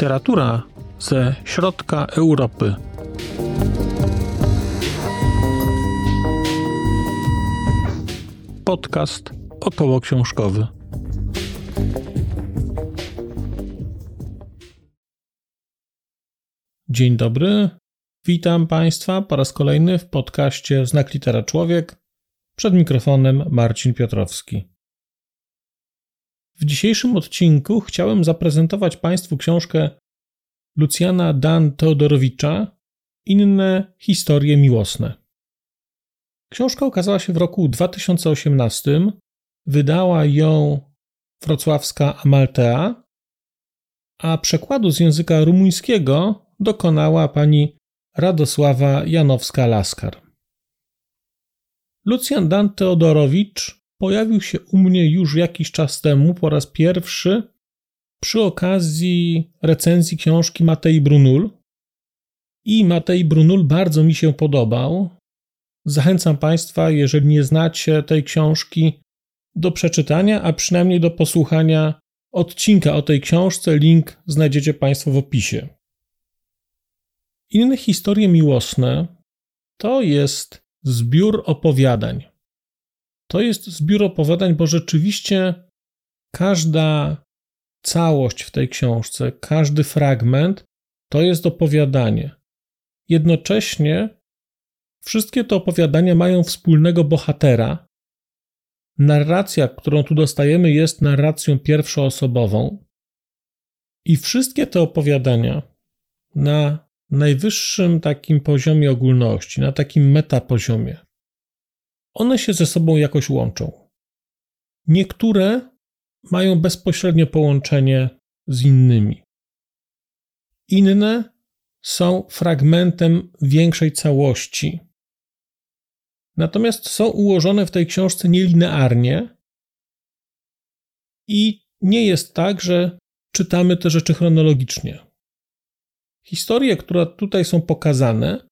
Literatura ze środka Europy. Podcast około książkowy. Dzień dobry. Witam Państwa po raz kolejny w podcaście Znak Litera Człowiek. Przed mikrofonem Marcin Piotrowski. W dzisiejszym odcinku chciałem zaprezentować Państwu książkę Lucjana Dan Teodorowicza Inne historie miłosne. Książka ukazała się w roku 2018. Wydała ją wrocławska Amaltea, a przekładu z języka rumuńskiego dokonała pani Radosława Janowska-Laskar. Lucjan Dan Teodorowicz pojawił się u mnie już jakiś czas temu po raz pierwszy przy okazji recenzji książki Matei Brunul. I Matei Brunul bardzo mi się podobał. Zachęcam Państwa, jeżeli nie znacie tej książki, do przeczytania, a przynajmniej do posłuchania odcinka o tej książce. Link znajdziecie Państwo w opisie. Inne historie miłosne to jest zbiór opowiadań. To jest zbiór opowiadań, bo rzeczywiście każda całość w tej książce, każdy fragment to jest opowiadanie. Jednocześnie wszystkie te opowiadania mają wspólnego bohatera. Narracja, którą tu dostajemy, jest narracją pierwszoosobową. I wszystkie te opowiadania na najwyższym takim poziomie ogólności, na takim metapoziomie, one się ze sobą jakoś łączą. Niektóre mają bezpośrednie połączenie z innymi. Inne są fragmentem większej całości. Natomiast są ułożone w tej książce nielinearnie i nie jest tak, że czytamy te rzeczy chronologicznie. Historie, które tutaj są pokazane,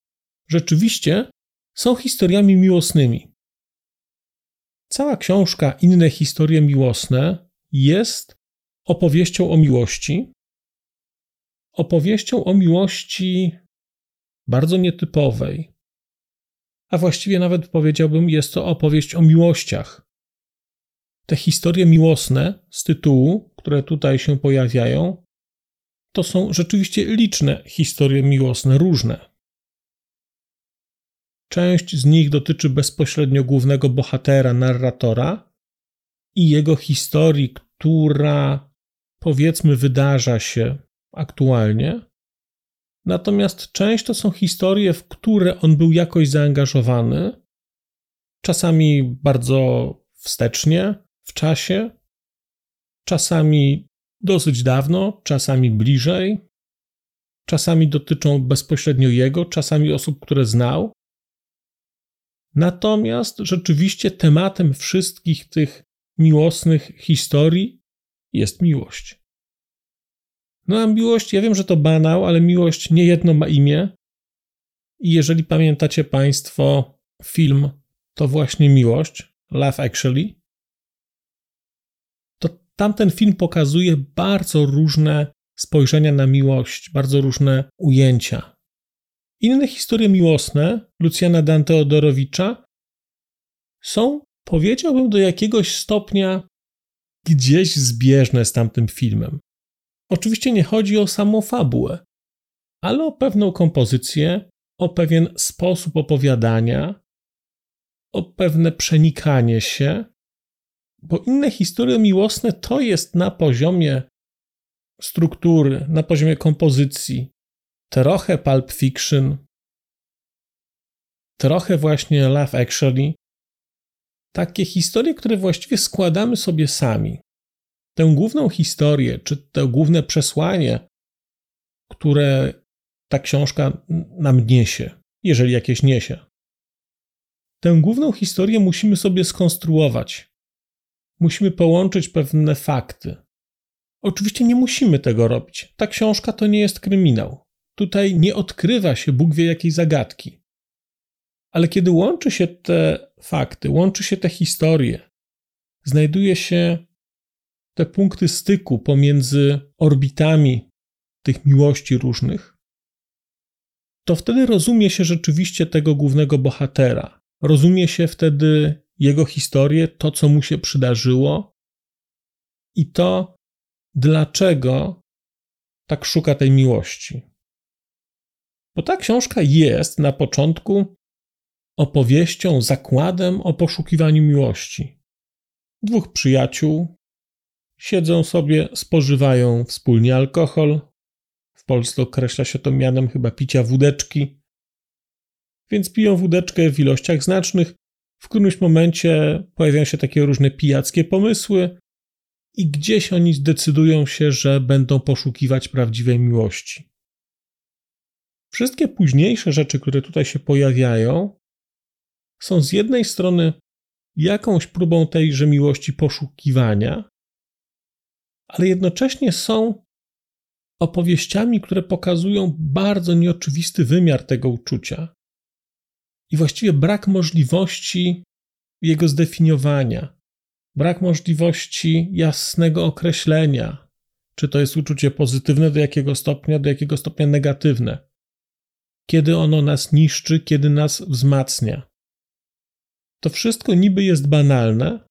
rzeczywiście są historiami miłosnymi. Cała książka Inne historie miłosne jest opowieścią o miłości. Opowieścią o miłości bardzo nietypowej. A właściwie nawet powiedziałbym, jest to opowieść o miłościach. Te historie miłosne z tytułu, które tutaj się pojawiają, to są rzeczywiście liczne historie miłosne, różne. Część z nich dotyczy bezpośrednio głównego bohatera, narratora i jego historii, która powiedzmy wydarza się aktualnie. Natomiast część to są historie, w które on był jakoś zaangażowany, czasami bardzo wstecznie w czasie, czasami dosyć dawno, czasami bliżej, czasami dotyczą bezpośrednio jego, czasami osób, które znał. Natomiast rzeczywiście tematem wszystkich tych miłosnych historii jest miłość. No a miłość, ja wiem, że to banał, ale miłość nie jedno ma imię. I jeżeli pamiętacie Państwo film To właśnie miłość, Love Actually, to tamten film pokazuje bardzo różne spojrzenia na miłość, bardzo różne ujęcia. Inne historie miłosne Lucjana Danteodorowicza są, powiedziałbym, do jakiegoś stopnia gdzieś zbieżne z tamtym filmem. Oczywiście nie chodzi o samą fabułę, ale o pewną kompozycję, o pewien sposób opowiadania, o pewne przenikanie się, bo inne historie miłosne to jest na poziomie struktury, na poziomie kompozycji, trochę Pulp Fiction, trochę właśnie Love Actually. Takie historie, które właściwie składamy sobie sami. Tę główną historię, czy to główne przesłanie, które ta książka nam niesie, jeżeli jakieś niesie. Tę główną historię musimy sobie skonstruować. Musimy połączyć pewne fakty. Oczywiście nie musimy tego robić. Ta książka to nie jest kryminał. Tutaj nie odkrywa się Bóg wie jakiej zagadki. Ale kiedy łączy się te fakty, łączy się te historie, znajduje się te punkty styku pomiędzy orbitami tych miłości różnych, to wtedy rozumie się rzeczywiście tego głównego bohatera. Rozumie się wtedy jego historię, to co mu się przydarzyło i to, dlaczego tak szuka tej miłości. Bo ta książka jest na początku opowieścią, zakładem o poszukiwaniu miłości. Dwóch przyjaciół siedzą sobie, spożywają wspólnie alkohol. W Polsce określa się to mianem chyba picia wódeczki. Więc piją wódeczkę w ilościach znacznych. W którymś momencie pojawiają się takie różne pijackie pomysły, i gdzieś oni zdecydują się, że będą poszukiwać prawdziwej miłości. Wszystkie późniejsze rzeczy, które tutaj się pojawiają, są z jednej strony jakąś próbą tejże miłości poszukiwania, ale jednocześnie są opowieściami, które pokazują bardzo nieoczywisty wymiar tego uczucia i właściwie brak możliwości jego zdefiniowania, brak możliwości jasnego określenia, czy to jest uczucie pozytywne, do jakiego stopnia, do jakiego stopnia negatywne, kiedy ono nas niszczy, kiedy nas wzmacnia. To wszystko niby jest banalne,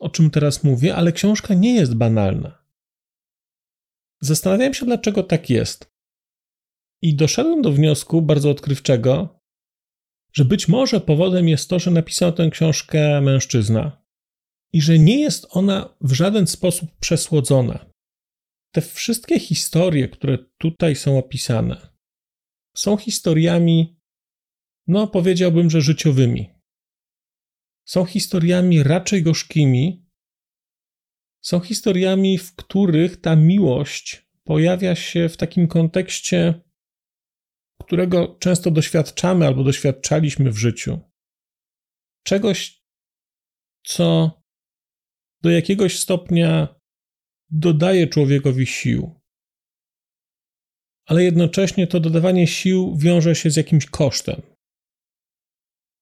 o czym teraz mówię, ale książka nie jest banalna. Zastanawiałem się, dlaczego tak jest. I doszedłem do wniosku bardzo odkrywczego, że być może powodem jest to, że napisał tę książkę mężczyzna i że nie jest ona w żaden sposób przesłodzona. Te wszystkie historie, które tutaj są opisane, są historiami, no powiedziałbym, że życiowymi. Są historiami raczej gorzkimi, są historiami, w których ta miłość pojawia się w takim kontekście, którego często doświadczamy albo doświadczaliśmy w życiu. Czegoś, co do jakiegoś stopnia dodaje człowiekowi sił. Ale jednocześnie to dodawanie sił wiąże się z jakimś kosztem.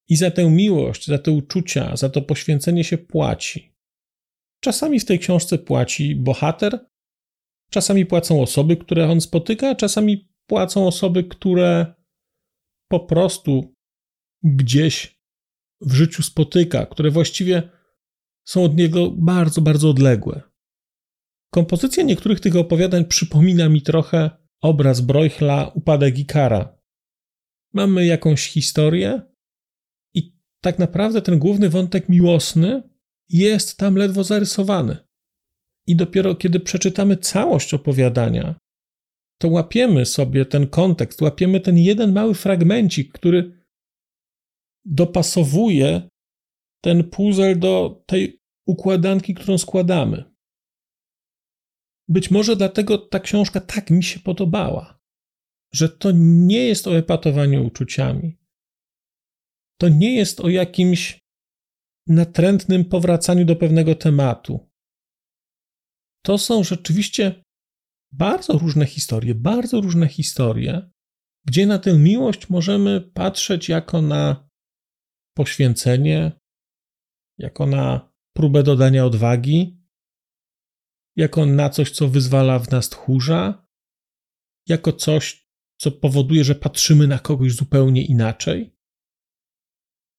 I za tę miłość, za te uczucia, za to poświęcenie się płaci. Czasami w tej książce płaci bohater, czasami płacą osoby, które on spotyka, czasami płacą osoby, które po prostu gdzieś w życiu spotyka, które właściwie są od niego bardzo, bardzo odległe. Kompozycja niektórych tych opowiadań przypomina mi trochę obraz Broichla Upadek Ikara. Mamy jakąś historię i tak naprawdę ten główny wątek miłosny jest tam ledwo zarysowany. I dopiero kiedy przeczytamy całość opowiadania, to łapiemy sobie ten kontekst, łapiemy ten jeden mały fragmencik, który dopasowuje ten puzzle do tej układanki, którą składamy. Być może dlatego ta książka tak mi się podobała, że to nie jest o epatowaniu uczuciami. To nie jest o jakimś natrętnym powracaniu do pewnego tematu. To są rzeczywiście bardzo różne historie, bardzo różne historie, gdzie na tę miłość możemy patrzeć jako na poświęcenie, jako na próbę dodania odwagi, jako na coś, co wyzwala w nas tchórza, jako coś, co powoduje, że patrzymy na kogoś zupełnie inaczej.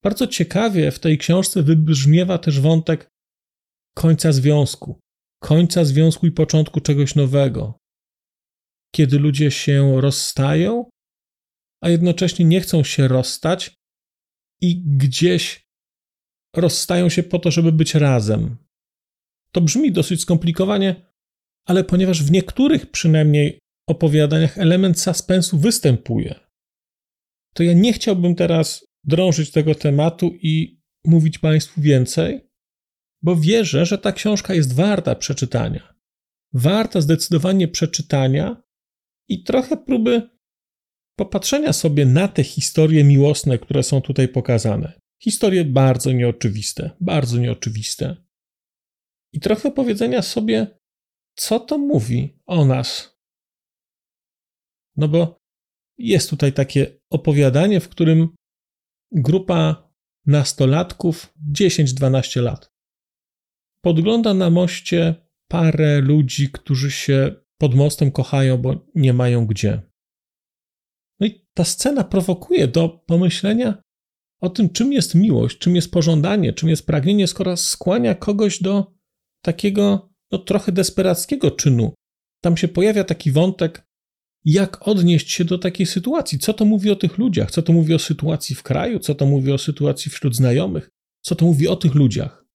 Bardzo ciekawie w tej książce wybrzmiewa też wątek końca związku, końca związku i początku czegoś nowego. Kiedy ludzie się rozstają, a jednocześnie nie chcą się rozstać i gdzieś rozstają się po to, żeby być razem. To brzmi dosyć skomplikowanie, ale ponieważ w niektórych przynajmniej opowiadaniach element suspensu występuje, to ja nie chciałbym teraz drążyć tego tematu i mówić Państwu więcej, bo wierzę, że ta książka jest warta przeczytania. Warta zdecydowanie przeczytania i trochę próby popatrzenia sobie na te historie miłosne, które są tutaj pokazane. Historie bardzo nieoczywiste, bardzo nieoczywiste. I trochę powiedzenia sobie, co to mówi o nas. No bo jest tutaj takie opowiadanie, w którym grupa nastolatków, 10-12 lat, podgląda na moście parę ludzi, którzy się pod mostem kochają, bo nie mają gdzie. No i ta scena prowokuje do pomyślenia o tym, czym jest miłość, czym jest pożądanie, czym jest pragnienie, skoro skłania kogoś do takiego no, trochę desperackiego czynu. Tam się pojawia taki wątek, jak odnieść się do takiej sytuacji. Co to mówi o tych ludziach? Co to mówi o sytuacji w kraju? Co to mówi o sytuacji wśród znajomych? Co to mówi o tych ludziach?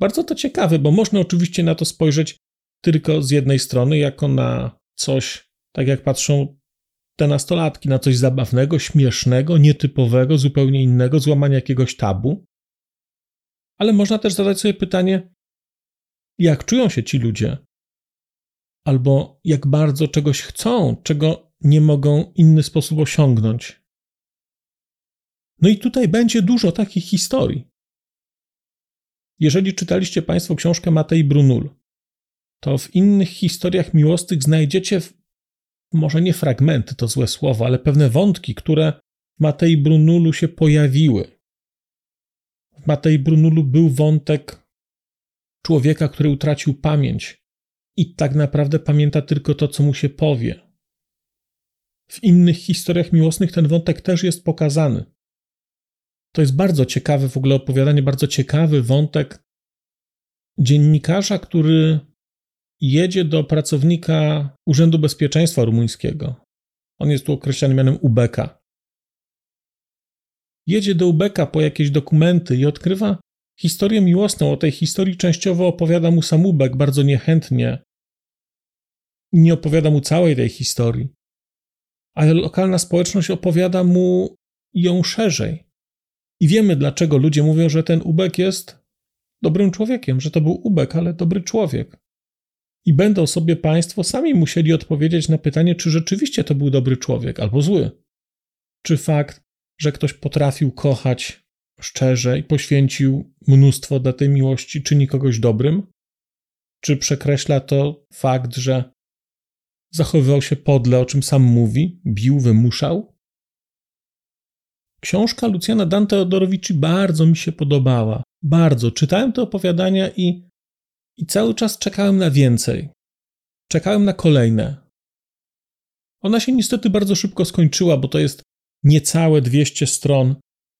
Bardzo to ciekawe, bo można oczywiście na to spojrzeć tylko z jednej strony, jako na coś, tak jak patrzą te nastolatki, na coś zabawnego, śmiesznego, nietypowego, zupełnie innego, złamania jakiegoś tabu. Ale można też zadać sobie pytanie, jak czują się ci ludzie, albo jak bardzo czegoś chcą, czego nie mogą inny sposób osiągnąć. No i tutaj będzie dużo takich historii. Jeżeli czytaliście Państwo książkę Matei Brunul, to w innych historiach miłosnych znajdziecie może nie fragmenty, to złe słowo, ale pewne wątki, które w Matei Brunulu się pojawiły. Matei Brunulu był wątek człowieka, który utracił pamięć i tak naprawdę pamięta tylko to, co mu się powie. W innych historiach miłosnych ten wątek też jest pokazany. To jest bardzo ciekawe w ogóle opowiadanie, bardzo ciekawy wątek dziennikarza, który jedzie do pracownika Urzędu Bezpieczeństwa Rumuńskiego. On jest tu określany mianem Ubeka. Jedzie do Ubeka po jakieś dokumenty i odkrywa historię miłosną. O tej historii częściowo opowiada mu sam Ubek bardzo niechętnie. Nie opowiada mu całej tej historii, ale lokalna społeczność opowiada mu ją szerzej. I wiemy, dlaczego ludzie mówią, że ten Ubek jest dobrym człowiekiem, że to był Ubek, ale dobry człowiek. I będą sobie Państwo sami musieli odpowiedzieć na pytanie, czy rzeczywiście to był dobry człowiek albo zły. Czy fakt, że ktoś potrafił kochać szczerze i poświęcił mnóstwo dla tej miłości, czyni kogoś dobrym? Czy przekreśla to fakt, że zachowywał się podle, o czym sam mówi, bił, wymuszał? Książka Lucjana Dante Odorowici bardzo mi się podobała. Bardzo. Czytałem te opowiadania i i cały czas czekałem na więcej. Czekałem na kolejne. Ona się niestety bardzo szybko skończyła, bo to jest niecałe 200 stron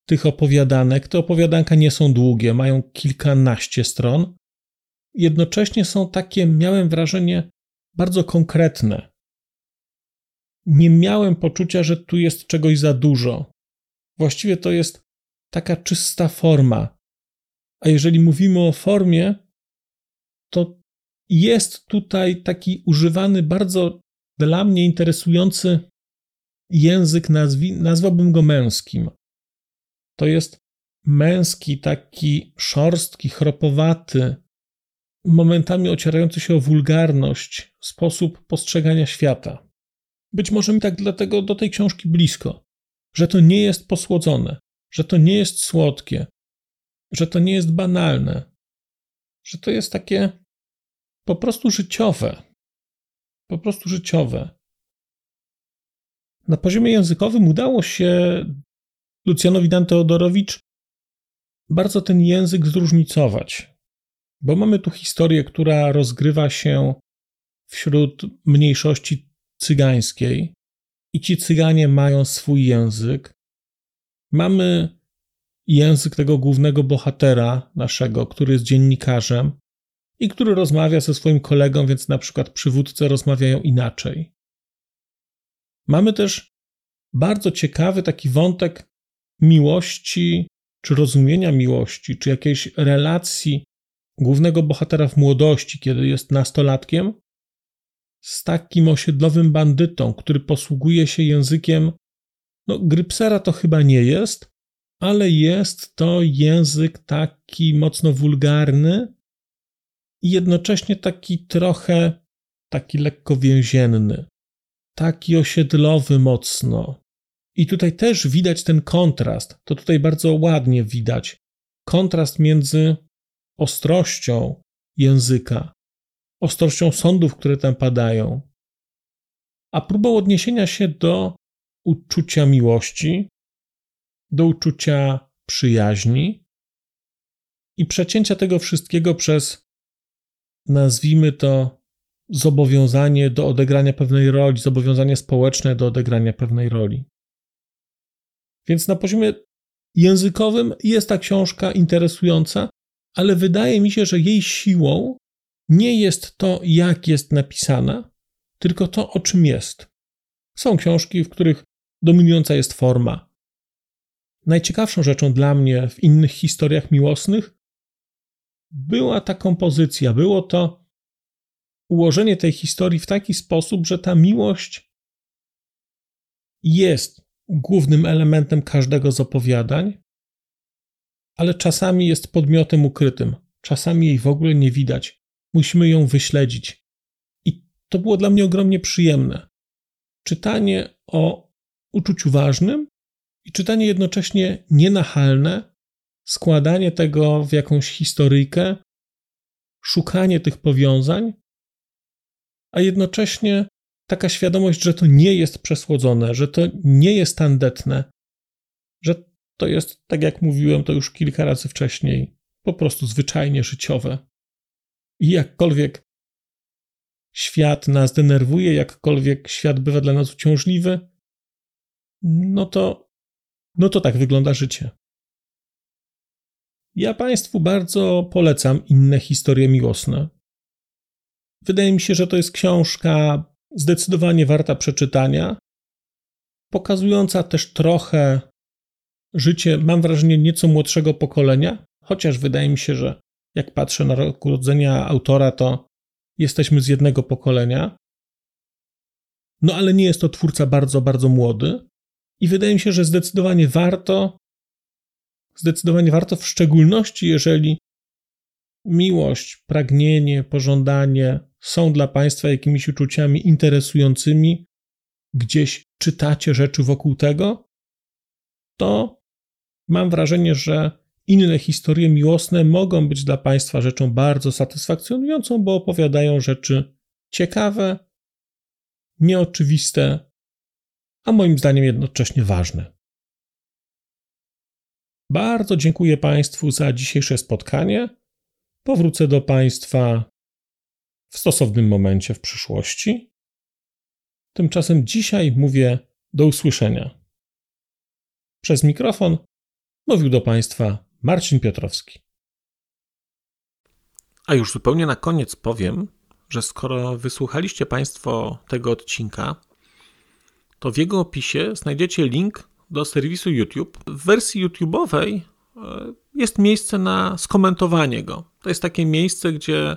tych opowiadanek. Te opowiadanka nie są długie, mają kilkanaście stron. Jednocześnie są takie, miałem wrażenie, bardzo konkretne. Nie miałem poczucia, że tu jest czegoś za dużo. Właściwie to jest taka czysta forma. A jeżeli mówimy o formie, to jest tutaj taki używany bardzo dla mnie interesujący język, nazwi, nazwałbym go męskim. To jest męski, taki szorstki, chropowaty, momentami ocierający się o wulgarność, sposób postrzegania świata. Być może mi tak dlatego do tej książki blisko, że to nie jest posłodzone, że to nie jest słodkie, że to nie jest banalne, że to jest takie po prostu życiowe. Po prostu życiowe. Na poziomie językowym udało się Lucjanowi Danteodorowicz bardzo ten język zróżnicować, bo mamy tu historię, która rozgrywa się wśród mniejszości cygańskiej i ci cyganie mają swój język. Mamy język tego głównego bohatera naszego, który jest dziennikarzem i który rozmawia ze swoim kolegą, więc na przykład przywódcy rozmawiają inaczej. Mamy też bardzo ciekawy taki wątek miłości, czy rozumienia miłości, czy jakiejś relacji głównego bohatera w młodości, kiedy jest nastolatkiem, z takim osiedlowym bandytą, który posługuje się językiem. No, grypsera to chyba nie jest, ale jest to język taki mocno wulgarny i jednocześnie taki trochę, taki lekko więzienny, taki osiedlowy mocno. I tutaj też widać ten kontrast, to tutaj bardzo ładnie widać. Kontrast między ostrością języka, ostrością sądów, które tam padają, a próbą odniesienia się do uczucia miłości, do uczucia przyjaźni i przecięcia tego wszystkiego przez, nazwijmy to, zobowiązanie do odegrania pewnej roli, zobowiązanie społeczne do odegrania pewnej roli. Więc na poziomie językowym jest ta książka interesująca, ale wydaje mi się, że jej siłą nie jest to, jak jest napisana, tylko to, o czym jest. Są książki, w których dominująca jest forma. Najciekawszą rzeczą dla mnie w innych historiach miłosnych była ta kompozycja, było to ułożenie tej historii w taki sposób, że ta miłość jest głównym elementem każdego z opowiadań, ale czasami jest podmiotem ukrytym, czasami jej w ogóle nie widać. Musimy ją wyśledzić. I to było dla mnie ogromnie przyjemne. Czytanie o uczuciu ważnym i czytanie jednocześnie nienachalne, składanie tego w jakąś historyjkę, szukanie tych powiązań, a jednocześnie taka świadomość, że to nie jest przesłodzone, że to nie jest tandetne, że to jest, tak jak mówiłem to już kilka razy wcześniej, po prostu zwyczajnie życiowe. I jakkolwiek świat nas denerwuje, jakkolwiek świat bywa dla nas uciążliwy, no to, no to tak wygląda życie. Ja Państwu bardzo polecam inne historie miłosne. Wydaje mi się, że to jest książka zdecydowanie warta przeczytania, pokazująca też trochę życie, mam wrażenie, nieco młodszego pokolenia, chociaż wydaje mi się, że jak patrzę na rok urodzenia autora, to jesteśmy z jednego pokolenia. No ale nie jest to twórca bardzo, bardzo młody. I wydaje mi się, że zdecydowanie warto, zdecydowanie warto, w szczególności jeżeli miłość, pragnienie, pożądanie są dla Państwa jakimiś uczuciami interesującymi, gdzieś czytacie rzeczy wokół tego, to mam wrażenie, że inne historie miłosne mogą być dla Państwa rzeczą bardzo satysfakcjonującą, bo opowiadają rzeczy ciekawe, nieoczywiste, a moim zdaniem jednocześnie ważne. Bardzo dziękuję Państwu za dzisiejsze spotkanie. Powrócę do Państwa w stosownym momencie w przyszłości. Tymczasem dzisiaj mówię do usłyszenia. Przez mikrofon mówił do Państwa Marcin Piotrowski. A już zupełnie na koniec powiem, że skoro wysłuchaliście Państwo tego odcinka, to w jego opisie znajdziecie link do serwisu YouTube. W wersji YouTube'owej e, jest miejsce na skomentowanie go. To jest takie miejsce, gdzie